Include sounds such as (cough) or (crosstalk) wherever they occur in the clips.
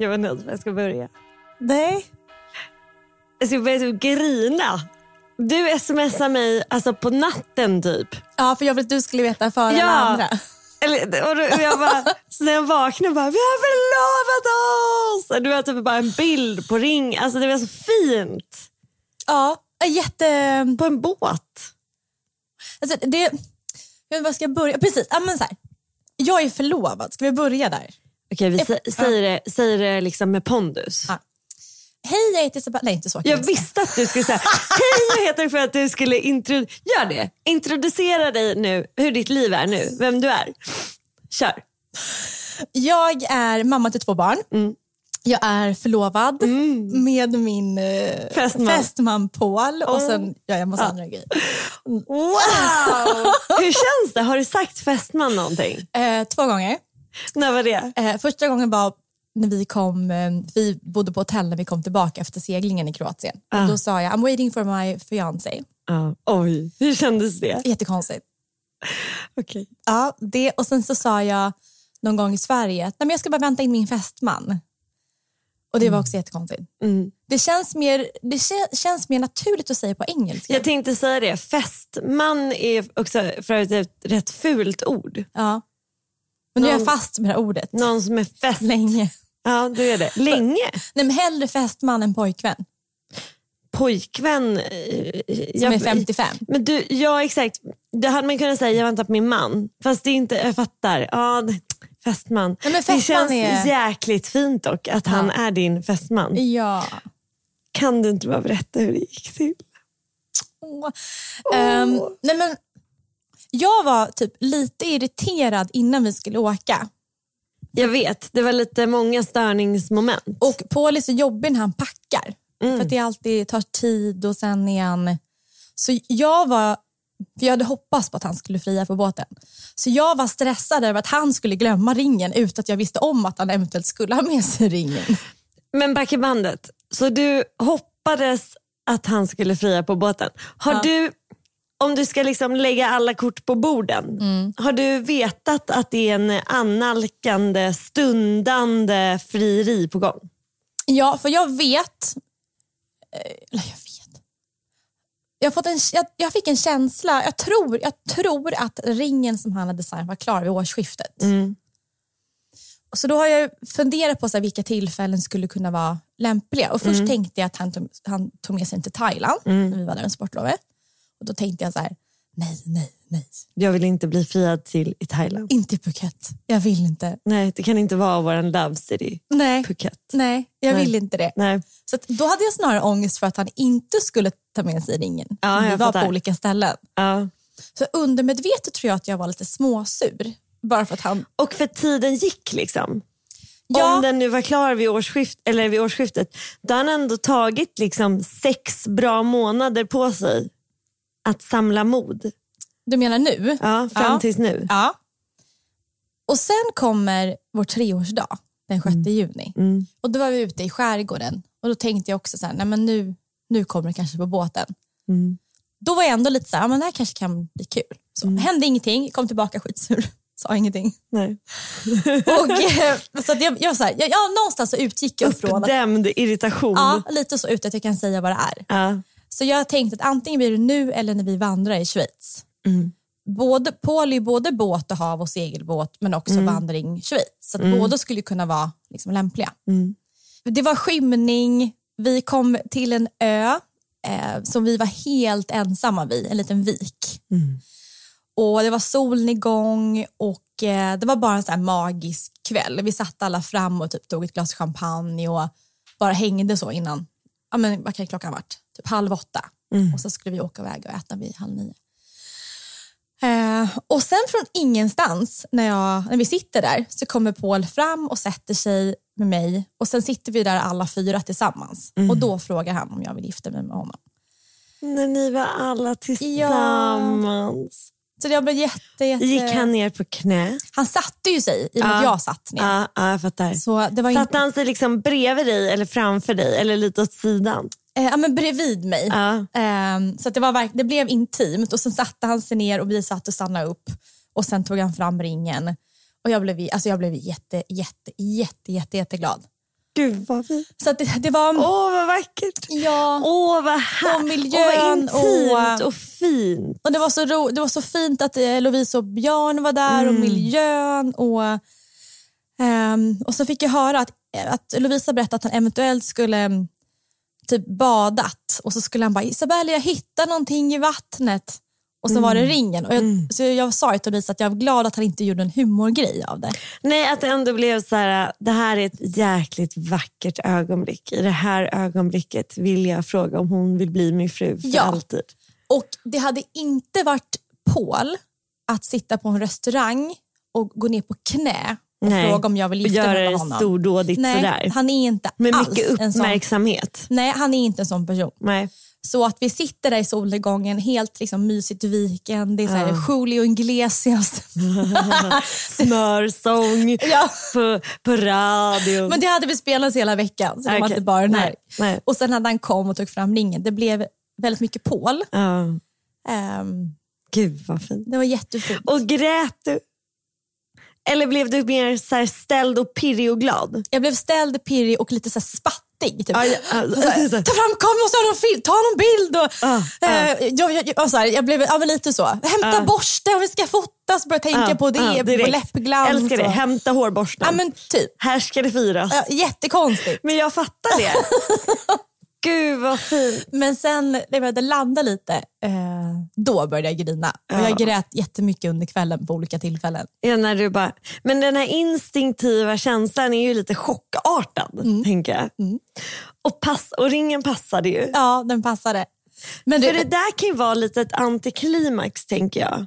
Jag vet inte ens var jag ska börja. Nej. Jag ska börja typ grina. Du smsar mig alltså på natten typ. Ja, för jag ville att du skulle veta före Ja. alla andra. Eller, och då- och jag bara, (laughs) så när jag vaknade bara, vi har förlovat oss! Och Du har typ bara en bild på ring. Alltså det var så fint. Ja, jätte... På en båt. Alltså, det... Jag vet var ska jag börja? Precis, ja, men så här. jag är förlovad. Ska vi börja där? Okej, vi sä- säger det, säger det liksom med pondus. Ja. Hej, jag heter Isabella. Nej, inte så. kan Jag säga. visste att du skulle säga hej jag heter för att du skulle intro- Gör det. Introducera dig nu, hur ditt liv är nu, vem du är. Kör. Jag är mamma till två barn. Mm. Jag är förlovad med min eh, Fästman. fästman Paul och Oh. sen gör jag en massa andra grejer. Wow! Hur känns det? Har du sagt fästman någonting? Eh, två gånger. När var det? Eh, första gången var när vi kom, eh, vi bodde på hotell när vi kom tillbaka efter seglingen i Kroatien. Ah. Då sa jag I'm waiting for my fiancé. Ja. Oj, hur kändes det? Jättekonstigt. Okej. Ja, det, och sen så sa jag någon gång i Sverige att Nej, men jag ska bara vänta in min fästman. Och det var också jättekonstigt. Mm. Det, känns mer, det kä- känns mer naturligt att säga på engelska. Jag tänkte säga det, fästman är också för ett rätt fult ord. ja. Men nu är jag fast med det här ordet. Någon som är fäst. Länge. Ja, du är det. Länge. Nej, men hellre fästman än pojkvän Pojkvän. eh, som jag- är 55. Men du, ja exakt. Det hade man kunnat säga, jag väntar på min man. Fast det är inte, jag fattar. Ja, det- fästman. men det fästman känns är- jäkligt fint dock att han är din fästman. Ja. Kan du inte bara berätta hur det gick till? Åh. Ehm, nej men, jag var typ lite irriterad innan vi skulle åka. Jag vet, det var lite många störningsmoment. Och Paul är så jobbig när han packar. Mm. För att det alltid tar tid och sen är han... Så jag var... För jag hade hoppats på att han skulle fria på båten. Så jag var stressad över att han skulle glömma ringen utan att jag visste om att han eventuellt skulle ha med sig ringen. Men back i bandet. Så du hoppades att han skulle fria på båten. Har Ja. du, om du ska liksom lägga alla kort på borden, Mm. har du vetat att det är en annalkande, stundande frieri på gång? Ja, för jag vet... eh, Eller jag vet. Jag, fått en, jag, jag fick en känsla, jag tror, jag tror att ringen som han hade designat var klar vid årsskiftet. Mm. Så då har jag funderat på så här, vilka tillfällen skulle kunna vara lämpliga. Och först tänkte jag att han tog, han tog med sig till Thailand när vi var där med sportlovet. Och då tänkte jag så här, nej, nej, nej. Jag vill inte bli friad till i Thailand. Inte Phuket. Jag vill inte. Nej, det kan inte vara vår love city, Nej, Phuket. nej jag Nej. vill inte det. Nej. Så då hade jag snarare ångest för att han inte skulle ta med sig ringen. Ja, vi var fattar. på olika ställen. Ja. Så undermedvetet tror jag att jag var lite småsur. Bara för att han... Och för tiden gick liksom. Ja. Om den nu var klar vid, årsskift, eller vid årsskiftet, då har han ändå tagit liksom sex bra månader på sig att samla mod. Du menar nu? Ja, fram Ja. tills nu. Ja. Och sen kommer vår treårsdag den 6 juni. Mm. Och då var vi ute i skärgården och då tänkte jag också så här, nej men nu, nu kommer det kanske på båten. Mm. Då var jag ändå lite så här, men det här kanske kan bli kul. Så Mm. hände ingenting, kom tillbaka skitsur, (laughs) sa ingenting. Nej. (laughs) Och, eh, så jag, jag, så här, jag, jag, någonstans så utgick jag från att, Uppdämd irritation. ja, lite så ut att jag kan säga vad det är. Ja. Så jag tänkte att antingen blir det nu eller när vi vandrar i Schweiz. Mm. Både, Paul är både båt och hav och segelbåt men också Mm. vandring Schweiz. Så att båda skulle kunna vara liksom lämpliga. Mm. Det var skymning, vi kom till en ö eh, som vi var helt ensamma vid, en liten vik. Mm. Och Det var solnedgång och eh, det var bara en sån här magisk kväll. Vi satt alla fram och typ tog ett glas champagne och bara hängde så innan, ja men vad kan klockan varit? Typ halv åtta. Och så skulle vi åka iväg och äta vid halv nio. Eh, och sen från ingenstans, när, jag, när vi sitter där, så kommer Paul fram och sätter sig med mig och sen sitter vi där alla fyra tillsammans. Och då frågar han om jag vill gifta mig med honom. När ni var alla tillsammans. Så jag blev jätte, jätte... Gick han ner på knä? Han satte ju sig i och med Ja. att jag satt ner. Ja, ja jag fattar. Så det var Satte inte, han sig liksom bredvid dig eller framför dig eller lite åt sidan? Eh, ja, men bredvid mig. Ja. Ehm, så att det, var verk- det blev intimt och sen satte han sig ner och vi satt och stannade upp och sen tog han fram ringen. Och jag blev, alltså jag blev jätte, jätte, jätte, jätte, jätteglad. Gud vad fint. Så att det, det var... Åh vad vackert. Ja. Åh vad här. Och miljön vad intimt och- och, fint. Och det, var så ro, det var så fint att eh, Lovisa och Björn var där och miljön. Och, ehm, och så fick jag höra att, att Lovisa berättade att han eventuellt skulle mm, typ badat och så skulle han bara Isabella jag hittade någonting i vattnet. Och så var det ringen. Och jag, Så jag sa till Lovisa att jag var glad att han inte gjorde en humorgrej av det. Nej, att det ändå blev så här, det här är ett jäkligt vackert ögonblick. I det här ögonblicket vill jag fråga om hon vill bli min fru för Ja. alltid. Och det hade inte varit Paul att sitta på en restaurang och gå ner på knä och Nej. fråga om jag vill gifta mig med honom. stordådigt Nej, sådär. han är inte Med alls mycket en sån. uppmärksamhet. Nej, han är inte en sån person. Nej. Så att vi sitter där i solnedgången, helt liksom mysigt viken. Det är så här Julio Iglesias. (laughs) Smörsång (laughs) Ja. på, på radio. Men det hade vi spelat hela veckan, så det var inte bara den här. Nej. Och sen hade han kom och tog fram ringen. Det blev väldigt mycket Paul. ja. Ehm, Gud vad fint. det var jättefint. Och grät du? Eller blev du mer så här ställd och pirrig och glad? Jag blev ställd, pirrig och lite så spattig. Typ. Ja, ja, ja. Så här, Ta fram kameran, måste ha någon film, ta någon bild. Och, ja. eh, jag, jag, och så här, jag blev ja, lite så. Hämta Ja. borste om vi ska fotas. Börja tänka Ja, på det, ja, på läppglans. Älskar det. och- Hämta hårborsten. Ja, men typ. Här ska det firas. Ja, jättekonstigt. Men jag fattar det. (laughs) Gud vad fint. Men sen när jag började landa lite, eh, då började jag grina. Och jag grät jättemycket under kvällen på olika tillfällen. Ja, när du bara, men den här instinktiva känslan är ju lite chockartad, Mm. tänker jag. Och, pass, och ringen passade ju. Ja, den passade. Men För du, det där kan ju vara lite ett antiklimax, tänker jag.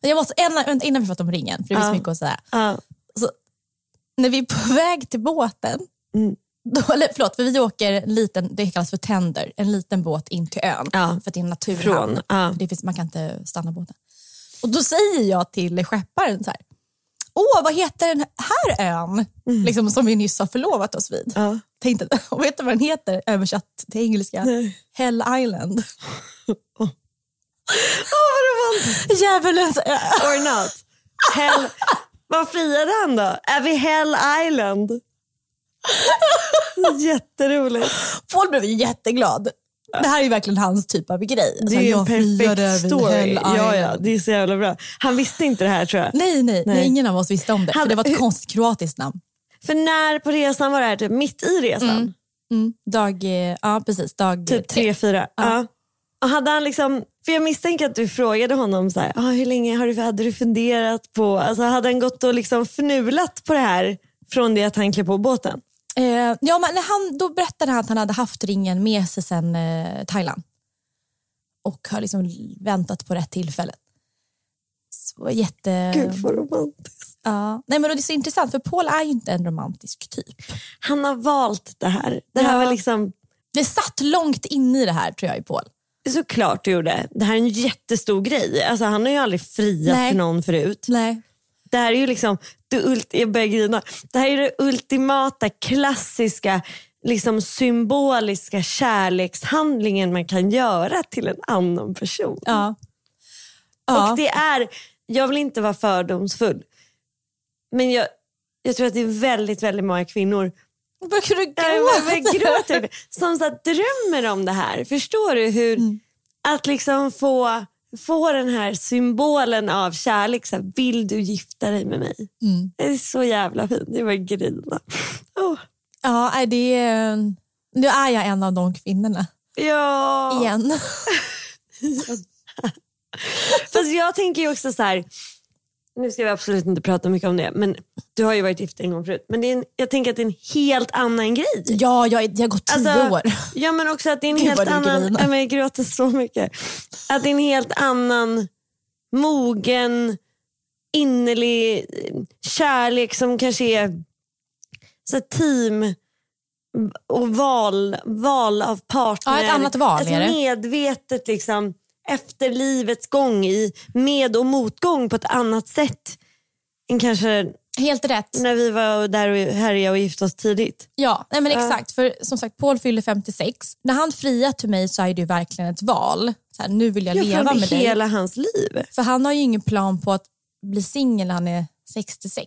jag måste, innan, innan vi pratar om ringen, för det finns Ja. mycket att säga. Ja. Så, när vi är på (laughs) väg till båten, Mm. (laughs) då, eller förlåt, för vi åker en liten, det kallas för tender, en liten båt in till ön. Ja. För det är en naturhamn. Ja. Det finns, man kan inte stanna båten. Och då säger jag till skepparen så här, åh vad heter den här ön? Liksom, som vi nyss har förlovat oss vid. Mm. Ja. Tänkte, (laughs) och vet du vad den heter översatt till engelska? Nej. Hell Island. (laughs) Vad romantiskt. Djävulens ö. Or not. Hell, vad friade han då? Är vi Hell Island? (laughs) Jätteroligt. Paul blev jätteglad. Det här är verkligen hans typ av grej. Det är en friade perfekt story. Ja, ja, det är så jävla bra. Han visste inte det här tror jag. Nej, nej, nej. Nej. ingen av oss visste om det. För Hade- det var ett konstigt kroatiskt namn. För när på resan var det här? Typ mitt i resan? Mm. Dag, eh, ja precis, dag Typ tre, fyra. Ja. Och hade han liksom, för jag misstänker att du frågade honom så här, ah, hur länge har du, hade du funderat på, alltså hade han gått och liksom fnulat på det här från det att han klev på båten? Eh, ja, men han, då berättade han att han hade haft ringen med sig sen eh, Thailand. Och har liksom väntat på rätt tillfälle. Så jätte... Gud vad romantiskt. Ja. Nej, men det är så intressant för Paul är ju inte en romantisk typ. Han har valt det här. Det här Ja. var liksom, Det satt långt inne i det här tror jag i Paul. såklart du gjorde. Det här är en jättestor grej. Alltså, han har ju aldrig friat Nej. till någon förut. Nej. Det här är ju liksom, det ult- jag börjar grina. Det här är det ultimata, klassiska, liksom symboliska kärlekshandlingen man kan göra till en annan person. Ja. Ja. Och det är, jag vill inte vara fördomsfull, men jag, jag tror att det är väldigt, väldigt många kvinnor Börjar du gråter, som så att drömmer om det här. Förstår du hur, Mm. att liksom få, få den här symbolen av kärlek. Så här, vill du gifta dig med mig? Mm. Det är så jävla fint. Det var grina. Oh. Ja, det är, nu är jag en av de kvinnorna Ja. igen. (laughs) Fast jag tänker också så här. Nu ska vi absolut inte prata mycket om det, men du har ju varit gift en gång förut. Men det är en, jag tänker att det är en helt annan grej. Ja, jag, jag har gått tio Alltså, år. Ja men också att det är en Gud, helt annan, ja, men jag gråter så mycket. Att det är en helt annan mogen, innerlig kärlek som kanske är så team och val, val av partner. Ja, ett annat val alltså, är det. Medvetet liksom efter livets gång i med och motgång på ett annat sätt än kanske Helt rätt. när vi var där och härjade och gifte oss tidigt. Ja, nej men exakt. För som sagt, Paul fyller 56. När han friar till mig så är det verkligen ett val. Så här, nu vill jag Ja, leva med dig. hela hans liv. För han har ju ingen plan på att bli singel när han är 66.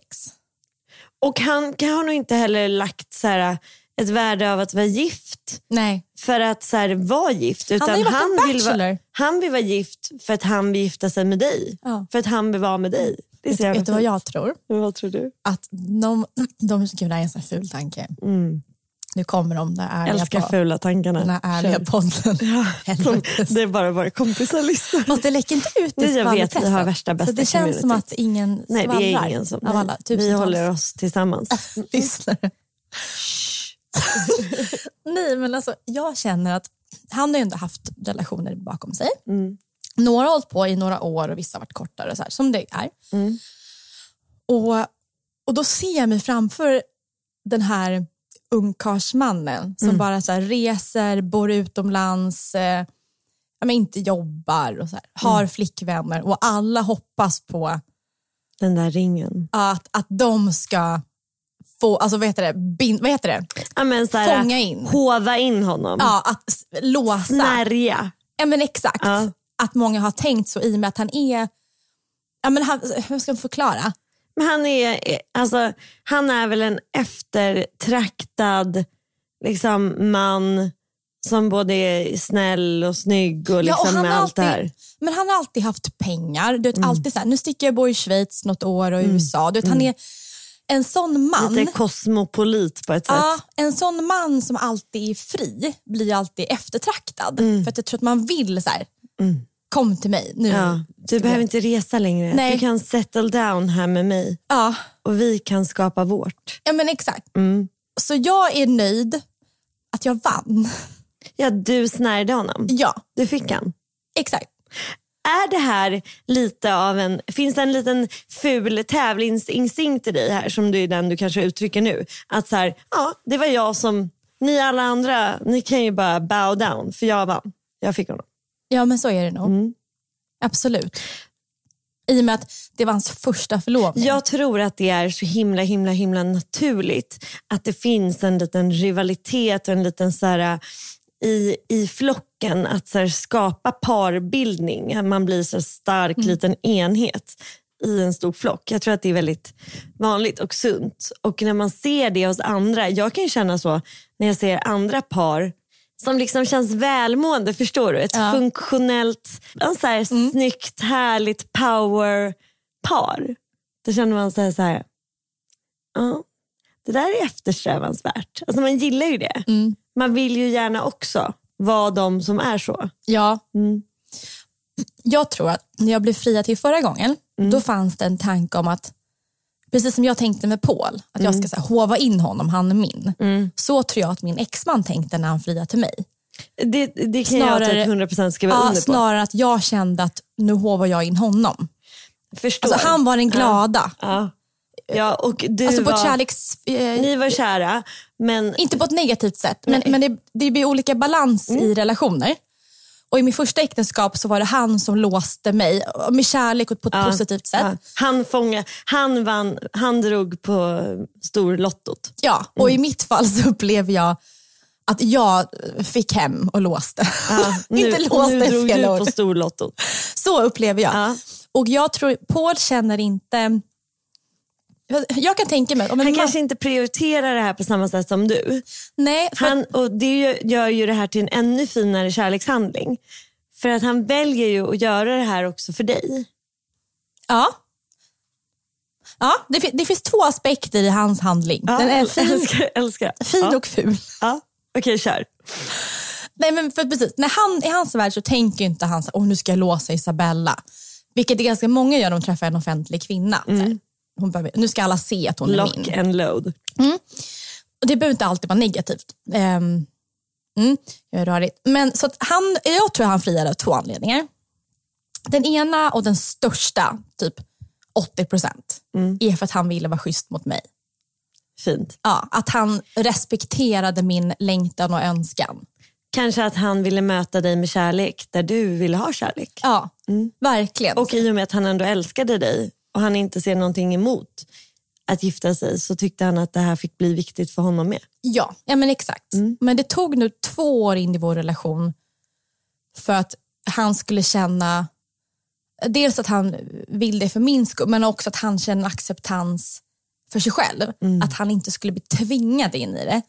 Och han kan har nog inte heller lagt så här, ett värde av att vara gift Nej. för att så här, vara gift. Utan varit en vill vara, han vill vara gift för att han vill gifta sig med dig. Ja. För att han vill vara med dig. Det är Vet, vet du vad jag tror? Vad tror du? Att de, (clears throat) de gud, det här är en sån ful tanke. Nu kommer de där ärliga, Mm. Älskar på, fula tankarna. den här ärliga podden. (laughs) Som, Helvetes. det är bara våra kompisar lyssnar. Fast det läcker inte ut i jag vet, vi har värsta, bästa Så det känns som community. att ingen Nej, vi är ingen som... av alla vi tusentals håller oss tillsammans. (laughs) lyssnare. (laughs) Nej, men alltså, jag känner att han har ju ändå haft relationer bakom sig. Mm. Några har hållit på i några år och vissa har varit kortare, så här, som det är. Mm. Och, och då ser jag mig framför den här ungkarlsmannen som Mm. bara så här, reser, bor utomlands, eh, men inte jobbar och så här, har Mm. flickvänner och alla hoppas på Den där ringen. att, att de ska få, alltså vad heter det, bin, vad heter det? Ja, men så här, Fånga in. Hova in honom. Ja, att låsa. Snärja. Ja men exakt. Ja. Att många har tänkt så i och med att han är, ja men han, hur ska jag förklara? Men han är, alltså, han är väl en eftertraktad liksom, man som både är snäll och snygg och liksom han med har allt det här. alltid, men han har alltid haft pengar. Du vet, alltid så här, nu sticker jag bo i Schweiz något år och i USA. Du vet, Han är en sån man. Lite kosmopolit på ett sätt. Ja, en sån man som alltid är fri blir alltid eftertraktad. För att jag tror att man vill så här, kom till mig nu. Ja, du behöver inte resa längre. Nej. Du kan settle down här med mig Ja, och vi kan skapa vårt. ja men exakt. Mm. Så jag är nöjd att jag vann. Ja, du snärjde honom. Ja, Du fick han. exakt. Är det här lite av en, finns det en liten ful tävlingsinstinkt i dig här som du är den du kanske uttrycker nu? Att så här, ja det var jag som, ni alla andra, ni kan ju bara bow down för jag vann. Jag fick honom. Ja men så är det nog. Mm. Absolut. I och med att det var hans första förlovning. Jag tror att det är så himla himla himla naturligt att det finns en liten rivalitet och en liten så här, i, i flocken att så här, skapa parbildning. Man blir så stark liten enhet i en stor flock. Jag tror att det är väldigt vanligt och sunt. Och när man ser det hos andra, jag kan känna så när jag ser andra par som liksom känns välmående, förstår du? Ett Ja. funktionellt, en så här snyggt, härligt power par. Då känner man sig så här, ja, det där är eftersträvansvärt. Alltså man gillar ju det. Mm. Man vill ju gärna också vara de som är så. Ja. Mm. Jag tror att när jag blev fria till förra gången, Mm. då fanns det en tanke om att, precis som jag tänkte med Paul, att jag Mm. ska så här, hova in honom, han är min. Så tror jag att min exman tänkte när han friade till mig. Det, det kan jag Snarare- typ 100% skriva Ja, under på. snarare att jag kände att nu hovar jag in honom. Förstår. Alltså han var den glada. Ja. ja, och du Alltså på var, kärleks... Eh, Ni var kära, men Inte på ett negativt sätt, men, men det, det blir olika balans Mm. i relationer. Och I min första äktenskap så var det han som låste mig med kärlek och på ett positivt sätt. ja, han, fångade, han, vann, han drog på storlottot. Ja, och i mitt fall så upplever jag att jag fick hem och låste. Ja, (laughs) Inte nu, nu låste drog fel du ord. på storlottot. Så upplever jag. Ja. Och jag tror, Paul känner inte... Jag, kan tänka mig... Han man, kanske inte prioriterar det här på samma sätt som du. nej, för, Han, och det gör- ju det här till en ännu finare kärlekshandling. För att han väljer ju att göra det här också för dig. ja. Ja, det, det finns två aspekter i hans handling. Den är fin, älskar, älskar. fin ja. och ful. Ja. Okej, kör. Nej, men för precis, när han, I hans värld så tänker inte han så här, Åh, nu ska jag låsa Isabella. Vilket det är ganska många gör när de träffar en offentlig kvinna. Här, hon behöver, nu ska alla se att hon är Lock min. and load. Och det behöver inte alltid vara negativt. Um, mm, jag är rörigt. Men så han, jag tror han friade av två anledningar. Den ena och den största, typ 80 procent, är för att han ville vara schysst mot mig. Fint. Ja, att han respekterade min längtan och önskan. Kanske att han ville möta dig med kärlek där du ville ha kärlek. Ja, verkligen. Och i och med att han ändå älskade dig och han inte ser någonting emot att gifta sig så tyckte han att det här fick bli viktigt för honom med. Ja, ja men exakt. Men det tog nu två år in i vår relation för att han skulle känna dels att han vill det för min skull men också att han känner acceptans för sig själv. Att han inte skulle bli tvingad in i det.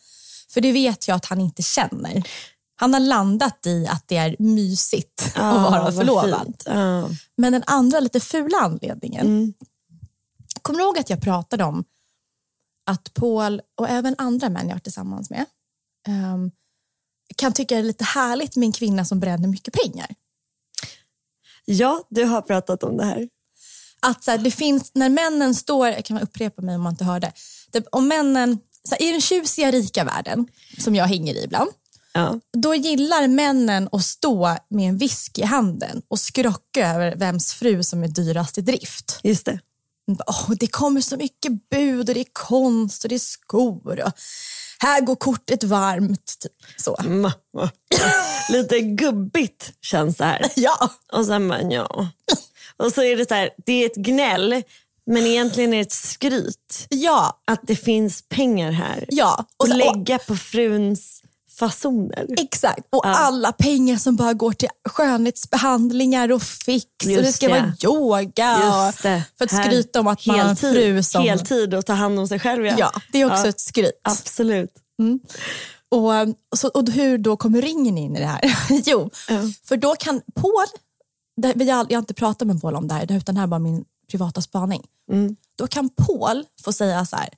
För det vet jag att han inte känner. Han har landat i att det är mysigt att vara vad förlovad. Ja. Men den andra lite fula anledningen. Kommer du ihåg att jag pratade om att Paul och även andra män jag varit tillsammans med ehm, kan tycka det är lite härligt med en kvinna som bränner mycket pengar. ja, du har pratat om det här. Att så här, det finns, när männen står, jag kan upprepa mig om man inte hörde, det, om männen, så här, i den tjusiga rika världen som jag hänger i ibland, Ja. då gillar männen att stå med en whisky i handen och skrocka över vems fru som är dyrast i drift. Just det. Åh, det kommer så mycket bud och det är konst och det är skor. Och här går kortet varmt. Typ. Så. Ma- (clears throat) Lite gubbigt känns det här. (laughs) Ja, Och sen bara, ja. Och så är det så här, det är ett gnäll men egentligen är det ett skryt. ja, Att det finns pengar här. ja. Och och, lägga på fruns fasoner. exakt. Och alla pengar som bara går till skönhetsbehandlingar och fix. och det Just ska det. vara yoga. Just. För att Här, skryta om att man har en fru som... Heltid och ta hand om sig själv. Ja, Ja, det är också Ja, ett skryt. Absolut. Och, och, så, och hur då kommer ringen in i det här? (laughs) jo, för då kan Paul, har- jag har inte pratat med Paul om det här, utan det här är bara min privata spaning. Då kan Paul få säga så här,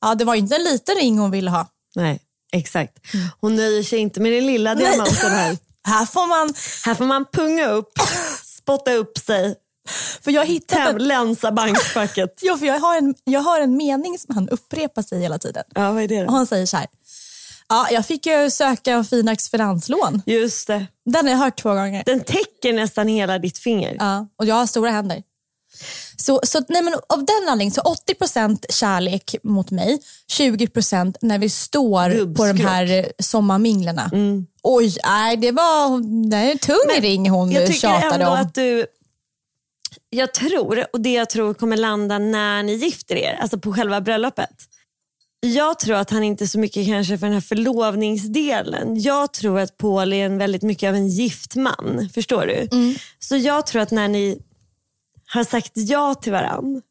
ja det var ju inte en liten ring hon ville ha. Nej, exakt. Hon nöjer sig inte med den lilla diamanten här. (laughs) Här får man, Här får man punga upp, (laughs) spotta upp sig, för jag hittat en, länsa bankfacket. (laughs) jo, för jag, har en, jag har en mening som han upprepar sig hela tiden. Ja, vad är det Och då? han säger så här, ja jag fick ju söka Finax finanslån. Just det. Den har jag hört två gånger. Den täcker nästan hela ditt finger. Ja, och jag har stora händer. Så, så nej, men av den anledningen, så 80% kärlek mot mig, 20% när vi står på de här eh, sommarminglerna. Oj, nej, det var det är en tung ring hon Jag tjatade ändå om. att du... Jag tror, och det jag tror kommer landa när ni gifter er, alltså på själva bröllopet. Jag tror att han inte är så mycket kanske för den här förlovningsdelen. Jag tror att Paul är en väldigt mycket av en gift man. Förstår du? Så jag tror att när ni har sagt ja till varann.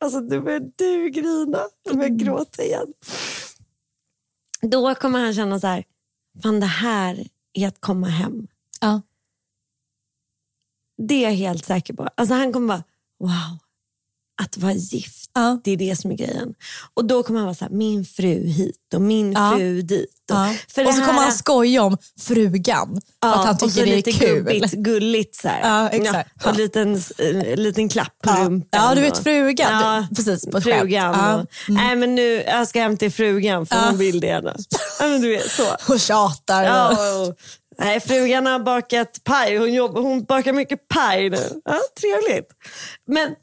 Alltså nu börjar du grina. Jag börjar gråta igen. Då kommer han känna så här, fan det här är att komma hem. Ja. Det är jag helt säker på. Alltså han kommer bara, wow, att vara gift, Ja. det är det som är grejen. Och då kommer han vara så här, min fru hit och min Ja. fru dit. Och, Ja. för och så kommer här- han skoja om frugan för Ja, att han tycker det är lite kul. gubbigt, gulligt så här. Ja, exakt. och en liten, en liten klapp på Ja. rumpan. Ja, du vet frugan. Precis, på frugan. Ja. Och, Nej men nu, jag ska hem till frugan för hon vill det gärna. Ja, men du vet så. (laughs) Och tjatar. och- Ja, och, nej, frugan har bakat paj. Hon, jobbar, hon bakar mycket paj nu. Ja, trevligt. Men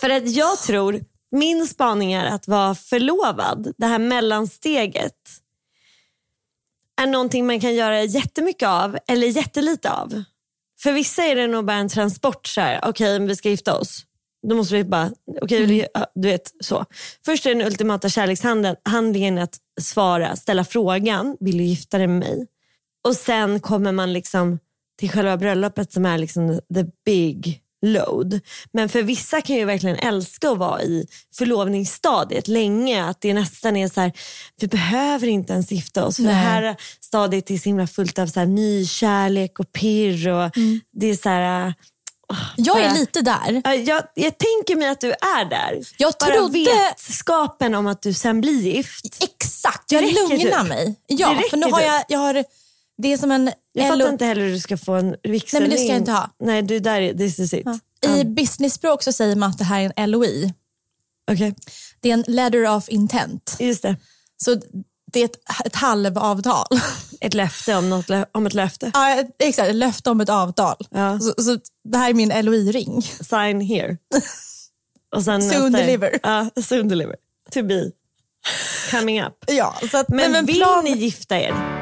För att jag tror, min spaning är att vara förlovad, det här mellansteget, är någonting man kan göra jättemycket av eller jättelite av. För vissa är det nog bara en transport, så här, okej vi ska gifta oss. Då måste vi bara, okej okay, mm. du vet så. Först är den ultimata kärlekshandlingen att svara, ställa frågan, vill du gifta dig med mig? Och sen kommer man liksom till själva bröllopet som är liksom the big load. Men för vissa kan ju verkligen älska att vara i förlovningsstadiet länge. Att det nästan är så här, vi behöver inte ens gifta oss. För det här stadiet är så himla fullt av så här, ny kärlek och pirr. Och mm. Det är så här, jag är lite där. Jag, jag tänker mig att du är där. Jag Bara trodde... vetskapen om att du sen blir gift. Exakt, jag lugnar typ. mig. Ja, för nu har jag, jag har, det är som en... Jag fattar inte heller hur du ska få en vigselring. Nej men det ska jag inte ha. Nej, du där, this is it. Ja. I um. businessspråk så säger man att det här är en LOI. Okay. Det är en letter of intent. Just det. Så det är ett, ett halvavtal. (laughs) Ett löfte om, något, om ett löfte? Ja, exakt. Ett löfte om ett avtal. Ja. Så, så det här är min LOI-ring. Sign here. (laughs) Och sen soon deliver. Ja, soon deliver. To be. Coming up. Ja, så att, men, men vill plan... ni gifta er?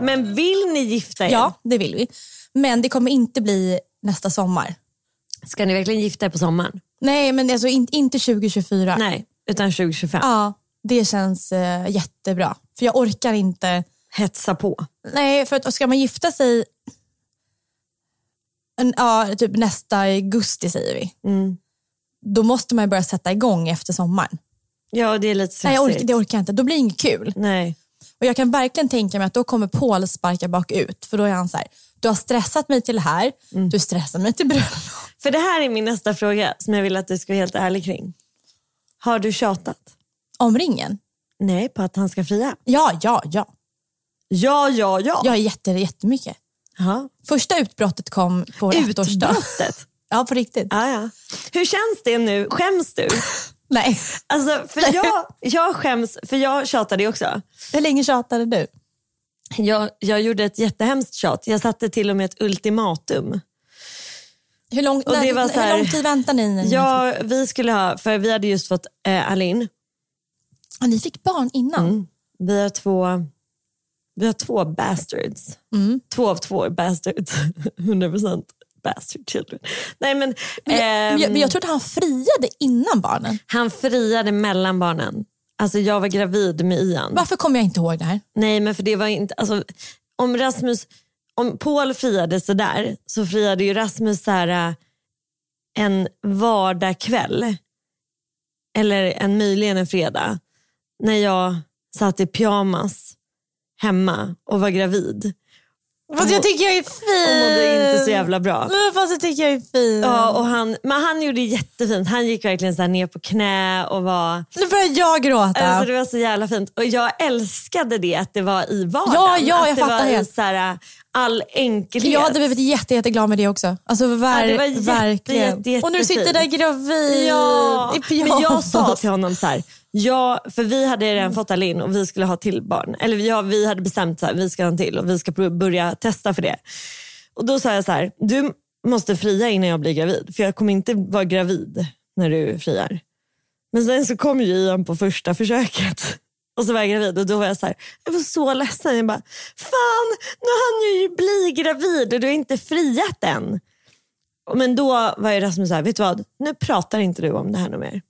Men vill ni gifta er? Ja, det vill vi. Men det kommer inte bli nästa sommar. Ska ni verkligen gifta er på sommaren? Nej, men alltså in, inte 2024. Nej, utan 2025. Ja, det känns uh, jättebra. För jag orkar inte... Hetsa på? Nej, för att ska man gifta sig en, ja, typ nästa augusti säger vi. Mm. Då måste man börja sätta igång efter sommaren. Ja, det är lite stressigt. Nej, jag orkar, det orkar jag inte. Då blir det inget kul. Nej. Och Jag kan verkligen tänka mig att då kommer Paul sparka bakut. För då är han så här, du har stressat mig till det här, mm. du stressar mig till bröllop. För det här är min nästa fråga som jag vill att du ska vara helt ärlig kring. Har du tjatat? Om ringen? Nej, på att han ska fria? Ja, ja, ja. Ja, ja, ja. Ja, jätte, jättemycket. Aha. Första utbrottet kom på ettårsdagen. Utbrottet? (laughs) ja, på riktigt. Ah, ja. Hur känns det nu? Skäms du? (laughs) Nej. Alltså, för jag, jag skäms, för jag tjatade också. Hur länge tjatade du? Jag, jag gjorde ett jättehemskt tjat. Jag satte till och med ett ultimatum. Hur lång, och det var så här, hur lång tid väntade ni? Ja, vi skulle ha, för vi hade just fått eh, Alin. Och ni fick barn innan? Mm. Vi har två vi har två bastards. Mm. Två av två bastards. (laughs) 100% bastard children. Nej, men, men, jag, men jag trodde han friade innan barnen. Han friade mellan barnen. Alltså jag var gravid med Ian. Varför kommer jag inte ihåg det här? Nej men för det var inte, alltså, om Rasmus, om Paul friade sådär så friade ju Rasmus så här, äh, en vardagkväll. Eller en, möjligen en fredag. När jag satt i pyjamas hemma och var gravid. Fast jag tycker jag är fin. Och mådde inte så jävla bra. fast jag tycker jag är fin. Ja, och han, men han gjorde jättefint. Han gick verkligen så ner på knä och var... Nu börjar jag gråta. Alltså, det var så jävla fint. Och jag älskade det att det var i vardagen. Ja, ja jag att fattar det var helt. Så här, all enkelhet. Jag hade blivit jätte, jätteglad med det också. Alltså ver ja, det var jätte, verkligen. Jätte, jätte, och du sitter där gravid ja, i pyjamas. Men jag sa till honom så här, Ja, för vi hade redan fått Alin och vi skulle ha till barn. Eller ja, vi hade bestämt att vi ska ha en till och vi ska börja testa för det. Och då sa jag så här, du måste fria innan jag blir gravid. För jag kommer inte vara gravid när du friar. Men sen så kom ju Ian på första försöket. Och så var jag gravid och då var jag så här, jag var så ledsen. Jag bara, fan nu hann jag ju bli gravid och du har inte friat än. Men då var ju Rasmus så här, vet du vad, nu pratar inte du om det här mer.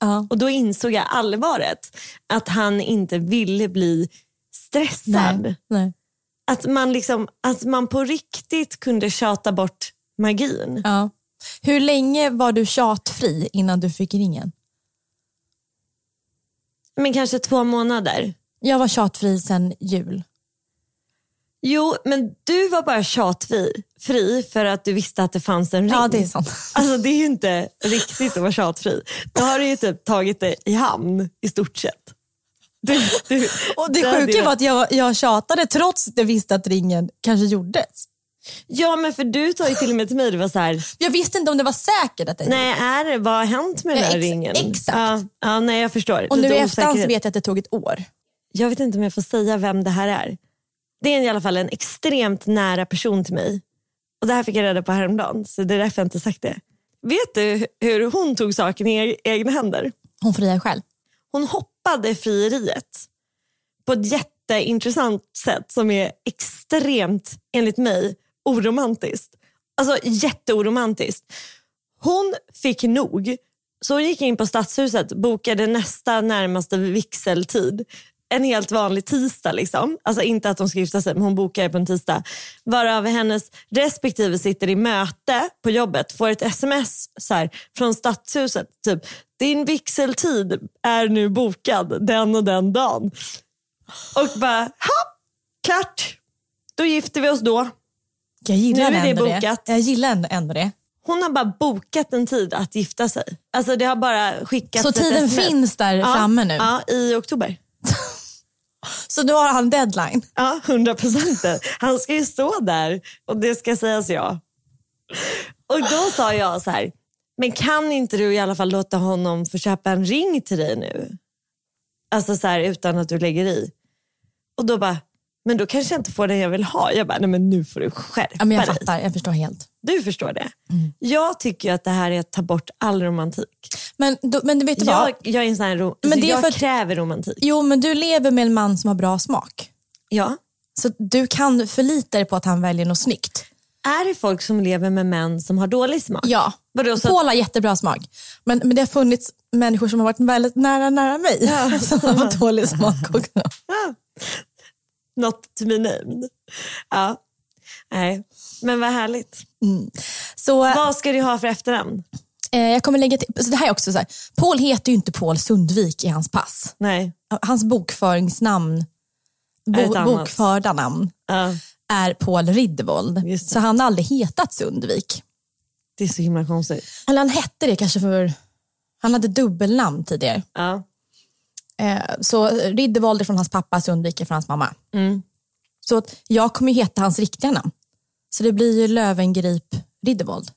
Ja. Och då insåg jag allvaret. Att han inte ville bli stressad. Nej. Nej. Att, man liksom, att man på riktigt kunde tjata bort magin. Ja. Hur länge var du tjatfri innan du fick ringen? Men kanske två månader. Jag var tjatfri sedan jul. Jo, men du var bara tjatfri fri för att du visste att det fanns en ring. Ja, det är sant. (laughs) Alltså det är ju inte riktigt att vara tjatfri. Då har du ju typ tagit det i hamn i stort sett. Du, du, Och det sjuka var att jag, jag tjatade trots att jag visste att ringen kanske gjordes. Ja, men för du sa ju till och med till mig, det var så här, Jag visste inte om det var säkert att det nej, är det, vad har hänt med den här ex- ringen? exakt. Ja, ja, nej, jag förstår. Och nu i efterhand så vet jag att det tog ett år. Jag vet inte om jag får säga vem det här är. Det är i alla fall en extremt nära person till mig. Och Det här fick jag reda på häromdagen, så det är därför jag inte sagt det. Vet du hur hon tog saken i e- egna händer? Hon friar själv. Hon hoppade frieriet på ett jätteintressant sätt som är extremt, enligt mig, oromantiskt. Alltså jätteoromantiskt. Hon fick nog, så hon gick in på Stadshuset bokade nästa närmaste vigseltid. En helt vanlig tisdag. Liksom. Alltså inte att de ska gifta sig, men hon bokade på en tisdag. Varav hennes respektive sitter i möte på jobbet, får ett sms så här, från Stadshuset. Typ, din vigseltid är nu bokad den och den dagen. Och bara, ha, klart. Då gifter vi oss då. Jag gillar Nu är det bokat. det. Jag gillar ändå, det. Hon har bara bokat en tid att gifta sig. Alltså det har bara skickats Så tiden SMS. finns där ja, framme nu. Ja, i oktober. (laughs) Så nu har han deadline. Ja, 100 procent. Han ska ju stå där och det ska sägas ja. Och då sa jag så här, men kan inte du i alla fall låta honom få köpa en ring till dig nu? Alltså så här utan att du lägger i. Och då bara, men då kanske jag inte får den jag vill ha. Jag bara, nej men nu får du skärpa Ja, men jag fattar, jag förstår helt. Du förstår det. Mm. Jag tycker att det här är att ta bort all romantik. Men, då, men du vet du vad? Jag, jag är en sån här ro- Men det är jag för att- kräver romantik. Jo, men du lever med en man som har bra smak. Ja. Så du kan förlita dig på att han väljer något snyggt. Är det folk som lever med män som har dålig smak? Ja, Vadå, så Paul har jättebra smak. Men, men det har funnits människor som har varit väldigt nära, nära mig (laughs) som har dålig (laughs) smak också. Ja. Not to be named. Ja. Nej, men vad härligt. Så Vad ska du ha för efternamn? eh, jag kommer lägga till, så det här är också så här, Paul heter ju inte Paul Sundvik i hans pass. Nej. Hans bokföringsnamn, bo, bokförda namn, Ja, är Paul Riddervold. Så han har aldrig hetat Sundvik. det är så himla konstigt. Eller han hette det kanske för, han hade dubbelnamn tidigare. Ja. Eh, så Riddervold är från hans pappa, Sundvik är från hans mamma. Mm. Så jag kommer heta hans riktiga namn. Så det blir ju Lövengrip Riddervold.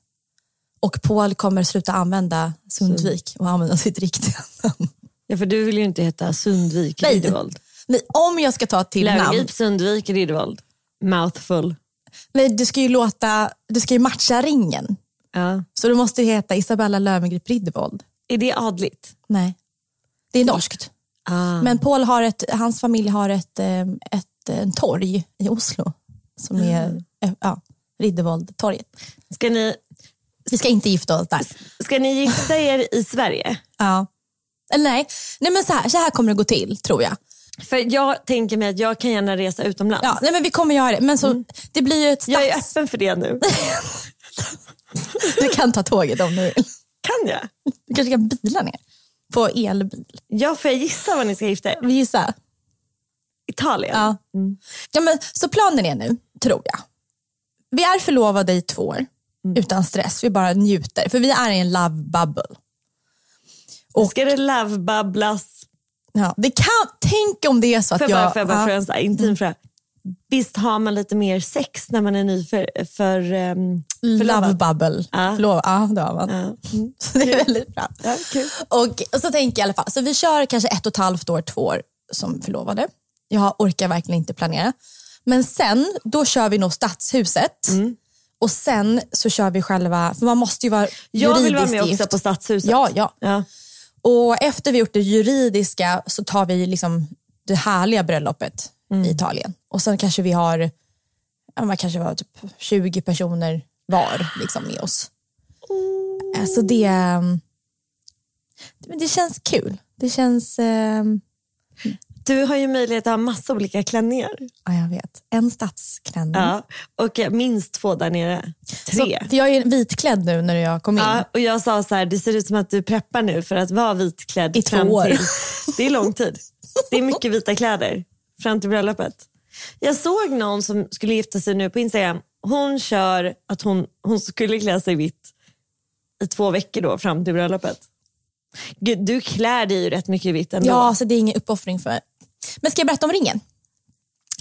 Och Paul kommer sluta använda Sundvik och använda sitt riktiga namn. ja, för du vill ju inte heta Sundvik. Riddervold. Nej, om jag ska ta till namn, Löwengrip, Sundvik, Riddervold. Mouthful. nej, du ska ju låta, du ska ju matcha ringen. Ja. Så du måste heta Isabella Lövengrip Riddervold. Är det adligt? Nej, det är norskt. Ah. Men Paul har ett, hans familj har ett, eh, ett, en torg i Oslo som är eh, ja, Riddervold-torget. Ska ni, Vi ska inte gifta oss där. ska ni gifta er i Sverige? Ja. Eller nej, nej men så här, så här kommer det gå till tror jag. För jag tänker mig att jag kan gärna resa utomlands. Ja, nej men vi kommer göra det. Men så, det blir ju ett Jag är stats... öppen för det nu. (laughs) Du kan ta tåget om du vill. Kan jag? Du kanske kan bila ner på elbil. Ja, får jag gissa vad ni ska gifta er? Vi gissar. Italien? Ja. Ja, men, så planen är nu, tror jag. Vi är förlovade i två år utan stress. Vi bara njuter. För vi är i en love bubble. Och, Ska det love-babblas? ja, det kan, tänk om det är så att Får jag bara, jag... jag bara ja, en intim fråga? Visst har man lite mer sex när man är ny för, för, um, Love bubble. Ja. Förlov, ja, det har man. Ja. Mm. (laughs) Så det är väldigt bra. Ja, kul. Och, och så tänker jag i alla fall, så vi kör kanske ett och ett halvt år, två år som förlovade. Jag orkar verkligen inte planera. Men sen, då kör vi nog Stadshuset. Mm. Och sen så kör vi själva, för man måste ju vara Jag vill vara med också på Stadshuset. Ja, ja. Ja. Och efter vi gjort det juridiska så tar vi liksom det härliga bröllopet Mm. i Italien. Och sen kanske vi har, ja, man kanske var typ 20 personer var liksom med oss. Mm. Eh, Så det, ehm, det, känns kul. Det känns, ehm, Du har ju möjlighet att ha massa olika klänningar. ja jag vet, en stadsklänning. Ja. Och eh, minst två där nere. Tre. Så, för jag är vitklädd nu när jag kom in. Ja, och jag sa så här, det ser ut som att du preppar nu för att vara vitklädd I två år. till... Det är lång tid. Det är mycket vita kläder fram till bröllopet. Jag såg någon som skulle gifta sig nu på Instagram. Hon kör att hon, hon skulle klä sig vitt i två veckor då fram till bröllopet. Gud, du klär dig ju rätt mycket vitt ändå. Ja, så det är ingen uppoffring för Men ska jag berätta om ringen?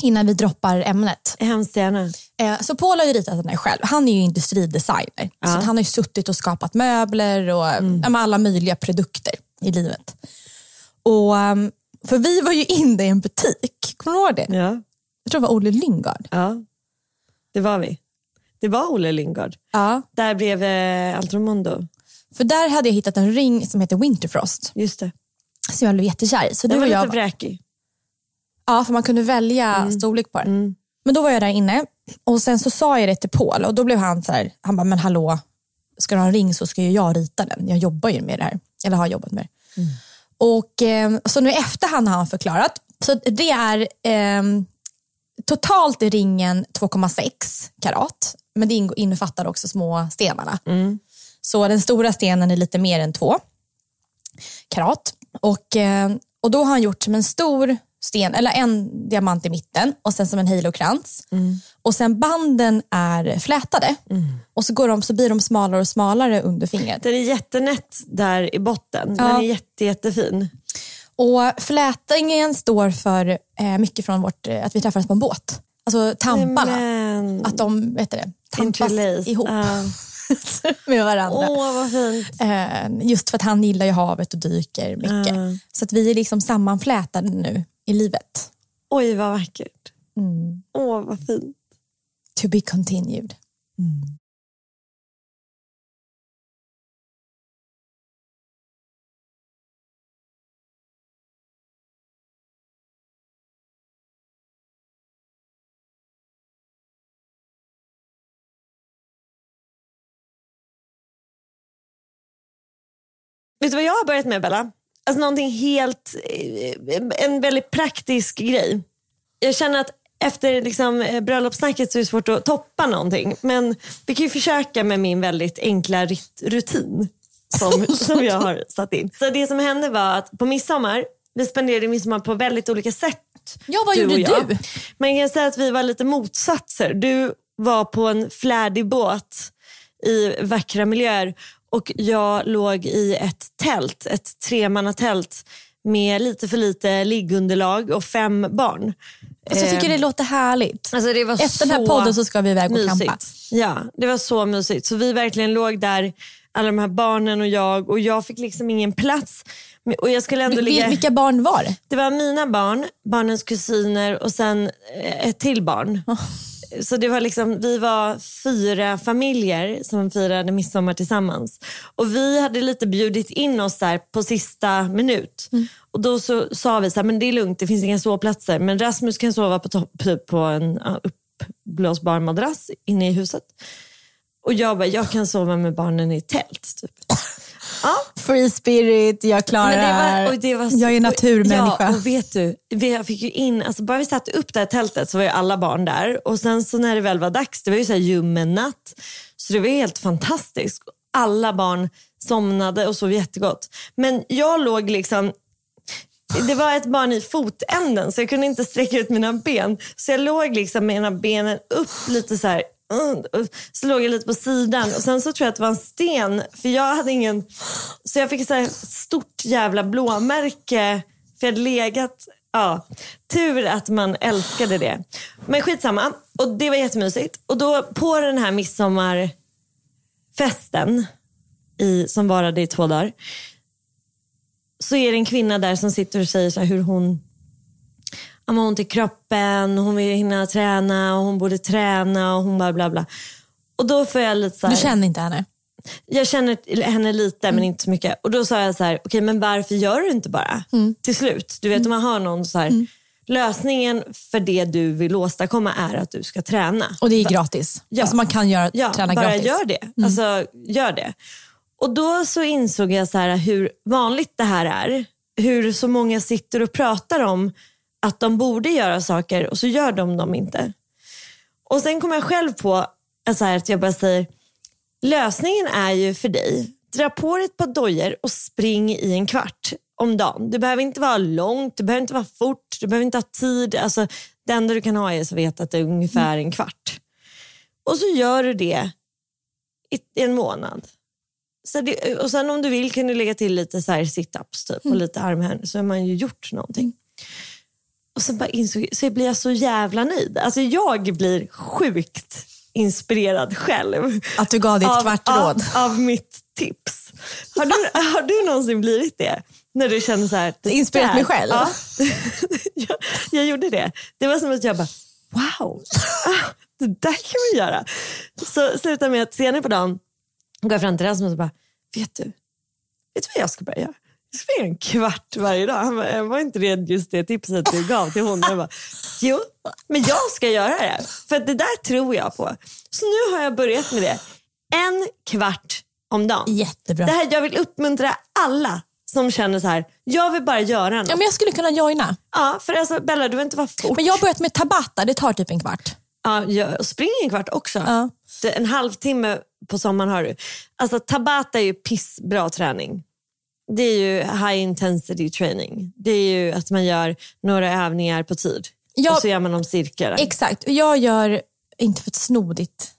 Innan vi droppar ämnet. Hemskt gärna. Eh, Så Paul har ju ritat den här själv. Han är ju industridesigner. Så att han har ju suttit och skapat möbler och ja, men alla möjliga produkter i livet. Och, ehm, för vi var ju inne i en butik, kommer du ihåg det? Ja. Jag tror det var Olle Lingard. ja, det var vi. Det var Olle Lingard. Ja. Där bredvid Altromondo. För där hade jag hittat en ring som heter Winterfrost. Just det. Som jag blev jättekär i. Så Den var lite jag, vräkig. Ja, för man kunde välja storlek på den. Mm. Men då var jag där inne och sen så sa jag det till Paul och då blev han så här, han bara, men hallå, ska du ha en ring så ska ju jag rita den. Jag jobbar ju med det här, eller har jobbat med det. Och eh, Så nu i efterhand har han förklarat. Så det är eh, totalt är ringen 2,6 karat, men det innefattar också små stenarna. Så den stora stenen är lite mer än två karat. Och, eh, och då har han gjort som en stor sten, eller en diamant i mitten och sen som en halokrans. Och sen banden är flätade och så, går de, så blir de smalare och smalare under fingret. Den är jättenätt där i botten. Den Ja. är jätte, jättefin. Och flätningen står för eh, mycket från vårt, eh, att vi träffades på en båt. Alltså tamparna. Men... Att de vet det, tampas Interlace. ihop Ja. (laughs) med varandra. Åh, vad fint. Eh, just för att han gillar ju havet och dyker mycket. Ja. Så att vi är liksom sammanflätade nu i livet. Oj, vad vackert. Mm. Åh, vad fint. To be continued. Vet du vad jag har börjat med, Bella? Alltså någonting helt... eh, En väldigt praktisk grej. Jag känner att efter liksom, eh, bröllopssnacket så är det svårt att toppa någonting. Men vi kan ju försöka med min väldigt enkla rutin som, (laughs) som jag har satt in. Så det som hände var att på midsommar, vi spenderade midsommar på väldigt olika sätt. Ja, vad du gjorde jag. du? Man kan säga att vi var lite motsatser. Du var på en flärdig båt i vackra miljöer och jag låg i ett tält, ett tremannatält med lite för lite liggunderlag och fem barn. Alltså, jag tycker det låter härligt. Alltså det Efter den här podden så ska vi iväg och mysigt. campa. Ja, det var så mysigt. Så vi verkligen låg där, alla de här barnen och jag och jag fick liksom ingen plats. Och jag skulle ändå ligga... Vilka barn var det? Det var mina barn, barnens kusiner och sen eh, ett till barn. Så det var liksom, vi var fyra familjer som firade midsommar tillsammans. Och vi hade lite bjudit in oss där på sista minut. Och då så sa vi så här, men det är lugnt, det finns inga sovplatser. Men Rasmus kan sova på, topp, typ på en uppblåsbar madrass inne i huset. Och jag bara, jag kan sova med barnen i tält. Typ. (laughs) Ja, Free spirit, jag klarar det här. och det var så- jag är naturmänniska. Ja, och vet du, vi fick ju in, alltså bara vi satte upp det här tältet så var ju alla barn där. Och sen så när det väl var dags, det var ju så här ljummen natt. Så det var helt fantastiskt. Alla barn somnade och sov jättegott. Men jag låg liksom det var ett barn i fotänden så jag kunde inte sträcka ut mina ben. Så jag låg liksom med ena benen upp lite så här och Så låg jag lite på sidan och sen så tror jag att det var en sten. För jag hade ingen... Så jag fick ett så stort jävla blåmärke. För jag hade legat Ja, tur att man älskade det. Men skitsamma, och det var jättemysigt. Och då på den här midsommarfesten i, som varade i två dagar så är det en kvinna där som sitter och säger så här hur hon har ont i kroppen, hon vill hinna träna och hon borde träna och hon bara bla bla. Och då får jag lite så här, Du känner inte henne? jag känner henne lite men inte så mycket. Och då sa jag så här, okej men varför gör du inte bara till slut? Du vet om man har någon så här, lösningen för det du vill åstadkomma är att du ska träna. Och det är gratis. Ja. Alltså man kan göra, Ja, träna bara gratis. gör det. Alltså, gör det. Och då så insåg jag så här hur vanligt det här är. Hur så många sitter och pratar om att de borde göra saker och så gör de dem inte. Och sen kom jag själv på så här, att jag bara säger, lösningen är ju för dig, dra på dig ett par dojor och spring i en kvart om dagen. Det behöver inte vara långt, det behöver inte vara fort, du behöver inte ha tid. Alltså, det enda du kan ha är att veta att det är ungefär en kvart. Och så gör du det i en månad. Så det, och sen om du vill kan du lägga till lite så här sit-ups typ, och lite armhävningar så har man ju gjort någonting. Och så, bara insåg, så blir jag så jävla nöjd. Alltså jag blir sjukt inspirerad själv. Att du gav ditt av, kvartråd. Av, av mitt tips. Har du, (laughs) har du någonsin blivit det? När du känner så här. Inspirerat mig själv? Ja. (laughs) jag, jag gjorde det. Det var som att jag bara, wow, ah, det där kan man göra. Så slutade med att senare på dagen går jag fram till Rasmus och bara, vet du, vet du vad jag ska börja göra? Springa en kvart varje dag. Han bara, var inte det just det tipset du gav till honom? Jag bara, jo, men jag ska göra det. För det där tror jag på. Så nu har jag börjat med det. En kvart om dagen. Jättebra. Det här, jag vill uppmuntra alla som känner så här, jag vill bara göra något. Ja, men jag skulle kunna joina. Ja, för alltså Bella, du behöver inte vara fort. Men jag har börjat med tabata, det tar typ en kvart. Ja, jag springer en kvart också. Ja. En halvtimme på sommaren har du. Alltså Tabata är ju pissbra träning. Det är ju high intensity training. Det är ju att man gör några övningar på tid. Ja. Och så gör man dem cirklar. Exakt, och jag gör, inte för att sno ditt.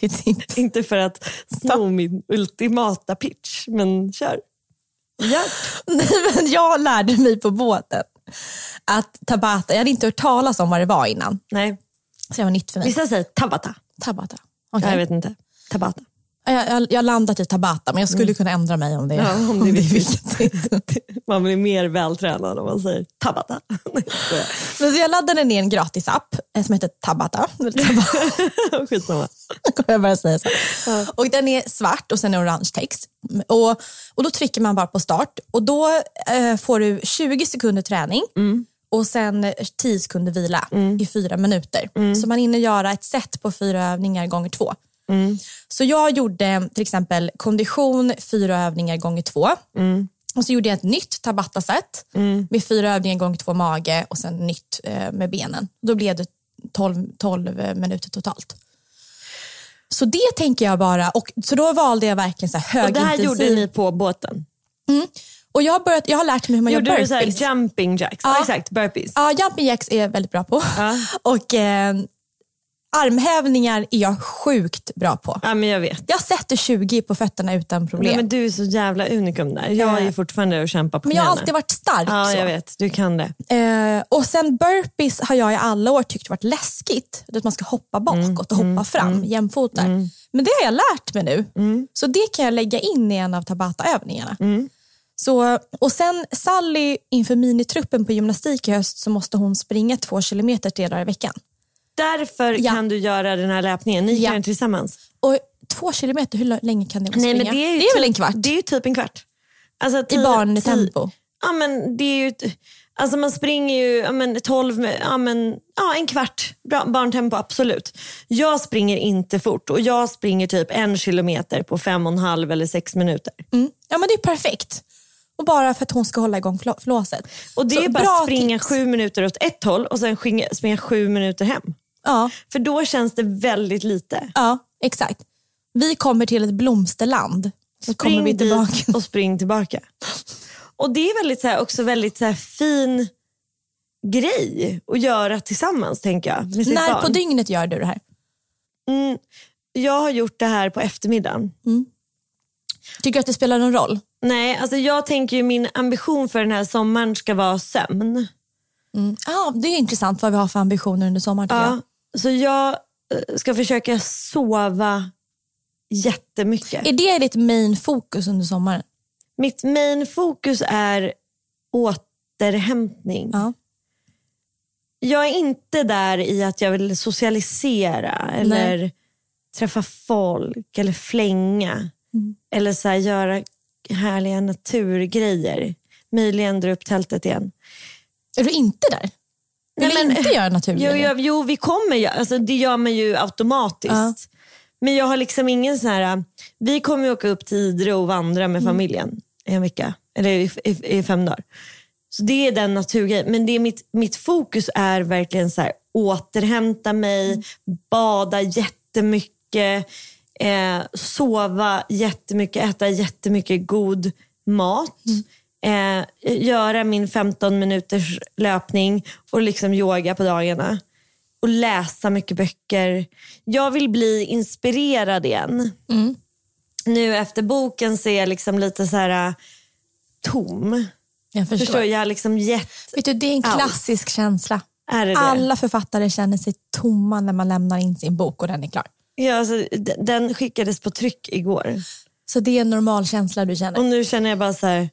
(laughs) Inte för att sno min ultimata pitch, men kör. Nej, men jag lärde mig på båten att tabata, jag hade inte hört talas om vad det var innan. Nej. Så det var nytt för mig. Vissa säger tabata. Tabata. Ja, Okej. Jag vet inte. Tabata. Jag, jag, landat i tabata men jag skulle kunna ändra mig om det, Ja, om det är viktigt. Man blir mer vältränad om man säger tabata. Men så jag laddade ner en gratis app eh, som heter Tabata. Tabata. (laughs) Skitsamma. jag bara säga så. Och den är svart och sen är orange text. Och, och då trycker man bara på start och då eh, får du 20 sekunder träning och sen eh, 10 sekunder vila i fyra minuter. Så man hinner göra ett set på fyra övningar gånger två. Så jag gjorde till exempel kondition, fyra övningar gånger två. Och så gjorde jag ett nytt Tabata-set med fyra övningar gånger två mage och sen nytt eh, med benen. Då blev det 12, 12 minuter totalt. Så det tänker jag bara, och, så då valde jag verkligen så här Och det här högintensiv. gjorde ni på båten? Och jag, har börjat, jag har lärt mig hur man Gjorde gör du så här burpees. jumping jacks? Ja. Exakt, burpees. Ja, jumping jacks är jag väldigt bra på. Ja. (laughs) Och eh, armhävningar är jag sjukt bra på. Ja, men jag vet. Jag sätter 20 på fötterna utan problem. Nej, men men, du är så jävla unikum där. Jag är fortfarande och kämpar på jag har knäna. alltid varit stark. Ja, så. jag vet. Du kan det. Eh, och sen burpees har jag i alla år tyckt varit läskigt. Att man ska hoppa bakåt och hoppa fram jämfota. Men det har jag lärt mig nu. Så det kan jag lägga in i en av Tabata-övningarna. Så, och sen Sally inför minitruppen på gymnastik i höst så måste hon springa två kilometer tre dagar i veckan. Därför Ja. kan du göra den här löpningen. Ni Ja. gör den tillsammans. Och två kilometer, hur länge kan det vara Nej, men det, är ju väl typ, en kvart? Det är ju typ en kvart. Alltså, I tio- barntempo? Ja, men det är ju... Alltså man springer ju ja, men 12, med- ja, men, ja, en kvart. Bra, barntempo, absolut. Jag springer inte fort och jag springer typ en kilometer på fem och en halv eller sex minuter. Mm. Ja men det är perfekt. Och bara för att hon ska hålla igång flå- flåset. Och det Så är bara att springa tips. sju minuter åt ett håll och sen springa, springa sju minuter hem. Ja, För då känns det väldigt lite. ja, exakt. Vi kommer till ett blomsterland. Så kommer vi dit tillbaka. och spring tillbaka. Och det är väldigt, så här, också väldigt så här, fin grej att göra tillsammans tänker jag. När barn. på dygnet gör du det här? Mm, jag har gjort det här på eftermiddagen. Tycker du att det spelar någon roll? Nej, alltså jag tänker ju min ambition för den här sommaren ska vara sömn. Mm. Ah, det är intressant vad vi har för ambitioner under sommaren. Ja, så jag eh, ska försöka sova jättemycket. Är det ditt main fokus under sommaren? Mitt main fokus är återhämtning. Ja. Jag är inte där i att jag vill socialisera eller träffa folk eller flänga. Mm. Eller så här, göra härliga naturgrejer. Möjligen dra upp tältet igen. Är du inte där? Nej, men- inte göra naturgrejer? Jo, jag, jo vi kommer alltså, det gör man ju automatiskt. Ja. Men jag har liksom ingen sån här, vi kommer ju åka upp till Idre och vandra med familjen i en vecka. Eller i, i, i fem dagar. Så det är den naturgrejen. Men det är mitt, mitt fokus är verkligen så här, återhämta mig, bada jättemycket, eh, sova jättemycket, äta jättemycket god mat. Eh, göra min 15 minuters löpning och liksom yoga på dagarna. Och läsa mycket böcker. Jag vill bli inspirerad igen. Nu efter boken så är jag liksom lite så här äh, tom. jag förstår. Förstår? Jag har liksom gett... Vet du, det är en allt. klassisk känsla. Är det det? Alla författare känner sig tomma när man lämnar in sin bok och den är klar. Ja, alltså, den skickades på tryck igår. Så det är en normal känsla du känner. Och nu känner jag bara så här,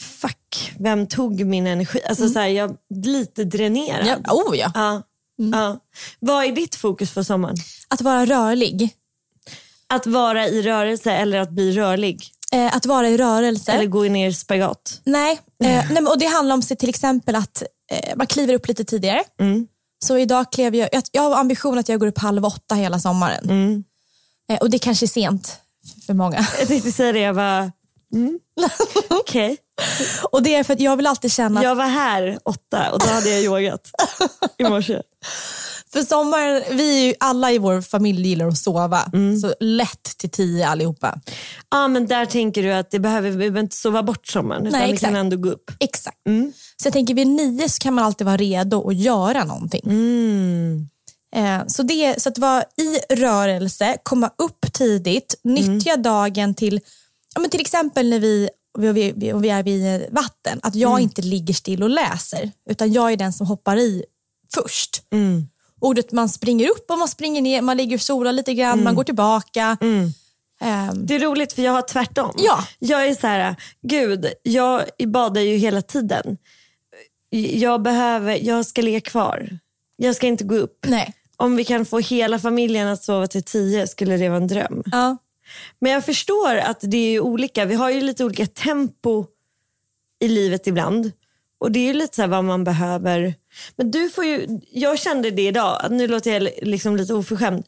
fuck, vem tog min energi? Alltså så här, jag är lite dränerad. Ja, oh ja. Ja, ja. Vad är ditt fokus för sommaren? Att vara rörlig. Att vara i rörelse eller att bli rörlig? Eh, att vara i rörelse. Eller gå ner i spagat? Nej, eh, nej och det handlar om sig till exempel att eh, man kliver upp lite tidigare. Mm. Så idag klev jag, jag, jag har ambition att jag går upp halv åtta hela sommaren. Mm. Eh, och det kanske är sent för många. Jag tänkte säga det, jag var... Mm. (laughs) Okej. och det är för att jag vill alltid känna att Jag var här åtta och då hade jag yogat i morse. (laughs) för sommaren, vi är ju alla i vår familj gillar att sova. Mm. Så lätt till tio allihopa. Ja, men där tänker du att det behöver, vi behöver inte sova bort sommaren utan Nej, vi kan ändå gå upp. Exakt. Mm. Så jag tänker vid nio så kan man alltid vara redo att göra någonting. Mm. Eh, så, det, så att vara i rörelse, komma upp tidigt, nyttja Mm. dagen till, ja, men till exempel när vi, vi, vi, vi, vi är vid vatten, att jag Mm. inte ligger still och läser, utan jag är den som hoppar i först. Mm. Ordet man springer upp och man springer ner, man ligger och solar lite grann, Mm. man går tillbaka. Ehm, Det är roligt för jag har tvärtom. Ja. Jag är så här, gud, jag badar ju hela tiden. Jag, behöver, jag ska ligga kvar. Jag ska inte gå upp. nej. Om vi kan få hela familjen att sova till tio skulle det vara en dröm. Ja. Men jag förstår att det är olika. Vi har ju lite olika tempo i livet ibland. Och det är ju lite så vad man behöver. Men du får ju, jag kände det idag, nu låter jag liksom lite oförskämd.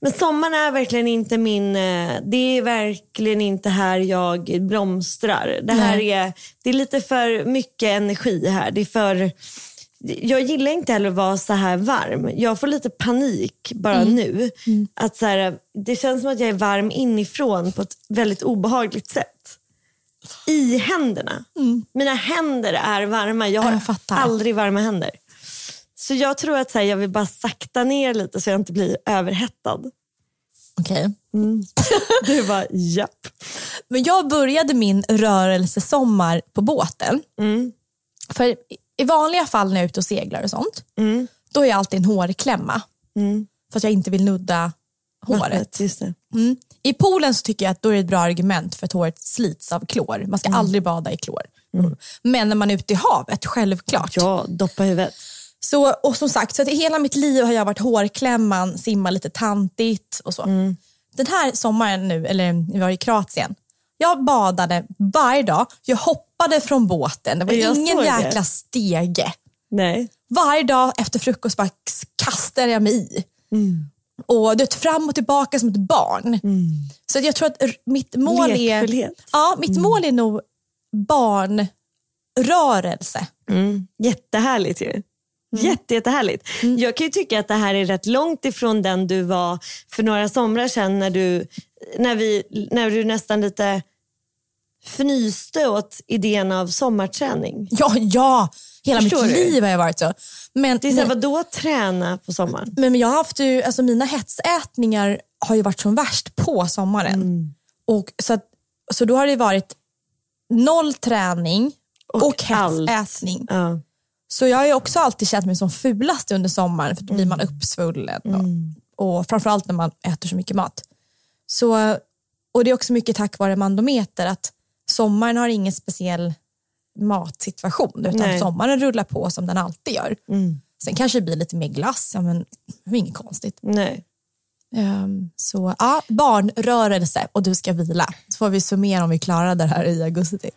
Men sommaren är verkligen inte min, eh, det är verkligen inte här jag blomstrar. Det här Nej. är, det är lite för mycket energi här. Det är för, jag gillar inte heller att vara så här varm. Jag får lite panik bara nu. Att så här, det känns som att jag är varm inifrån på ett väldigt obehagligt sätt. I händerna. Mina händer är varma. Jag har Jag aldrig varma händer. Så jag tror att så här, jag vill bara sakta ner lite så jag inte blir överhettad. Okej. (laughs) Du bara, japp. Men jag började min rörelsesommar på båten. Mm. För i- vanliga fall när jag är ute och seglar och sånt, Mm. då är jag alltid en hårklämma. För att jag inte vill nudda håret. Mm. I poolen så tycker jag att då är det ett bra argument för att håret slits av klor. Man ska Mm. aldrig bada i klor. Men när man är ute i havet, självklart. Ja, doppa huvudet. Så, och som sagt, så att i hela mitt liv har jag varit hårklämman, simma lite tantigt och så. Mm. Den här sommaren nu, eller vi var i Kroatien, jag badade varje dag. Jag hoppade från båten. Det var Jag ingen såg det. jäkla stege. Nej. Varje dag efter frukost bara kastade jag mig i. Mm. Och det fram och tillbaka som ett barn. Så att jag tror att mitt mål är, ja, mitt mål är nog barnrörelse. Mm. Jättehärligt ju. Jätte, jättehärligt. Jag kan ju tycka att det här är rätt långt ifrån den du var för några somrar sedan när du, när vi, när du nästan lite fnyste åt idén av sommarträning. Ja, ja. Hela Förstår mitt du? liv har jag varit så. Men, Det är så här, vadå träna på sommaren? men jag har haft ju, alltså mina hetsätningar har ju varit som värst på sommaren. Mm. Och så, att, så då har det varit noll träning och, allt. hetsätning. Ja. Så jag har ju också alltid känt mig som fulast under sommaren för då blir man uppsvullen. Och, och framförallt när man äter så mycket mat. Så, och det är också mycket tack vare Mandometer att sommaren har ingen speciell matsituation utan Nej. sommaren rullar på som den alltid gör. Mm. Sen kanske det blir lite mer glass, ja, men det är inget konstigt. Nej. Ehm, så ja, barnrörelse och du ska vila. Så får vi summera om vi klarar det här i augusti.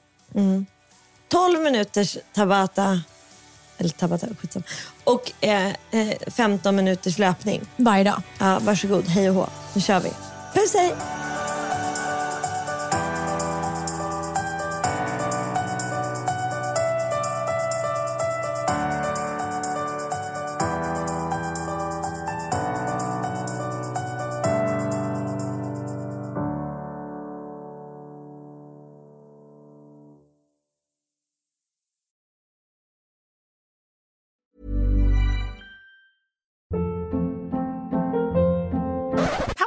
12 minuters Tabata, eller Tabata, skitsamma. Och eh, eh, 15 minuters löpning. Varje dag. Ja, varsågod, hej och hå. Nu kör vi. Puss hej!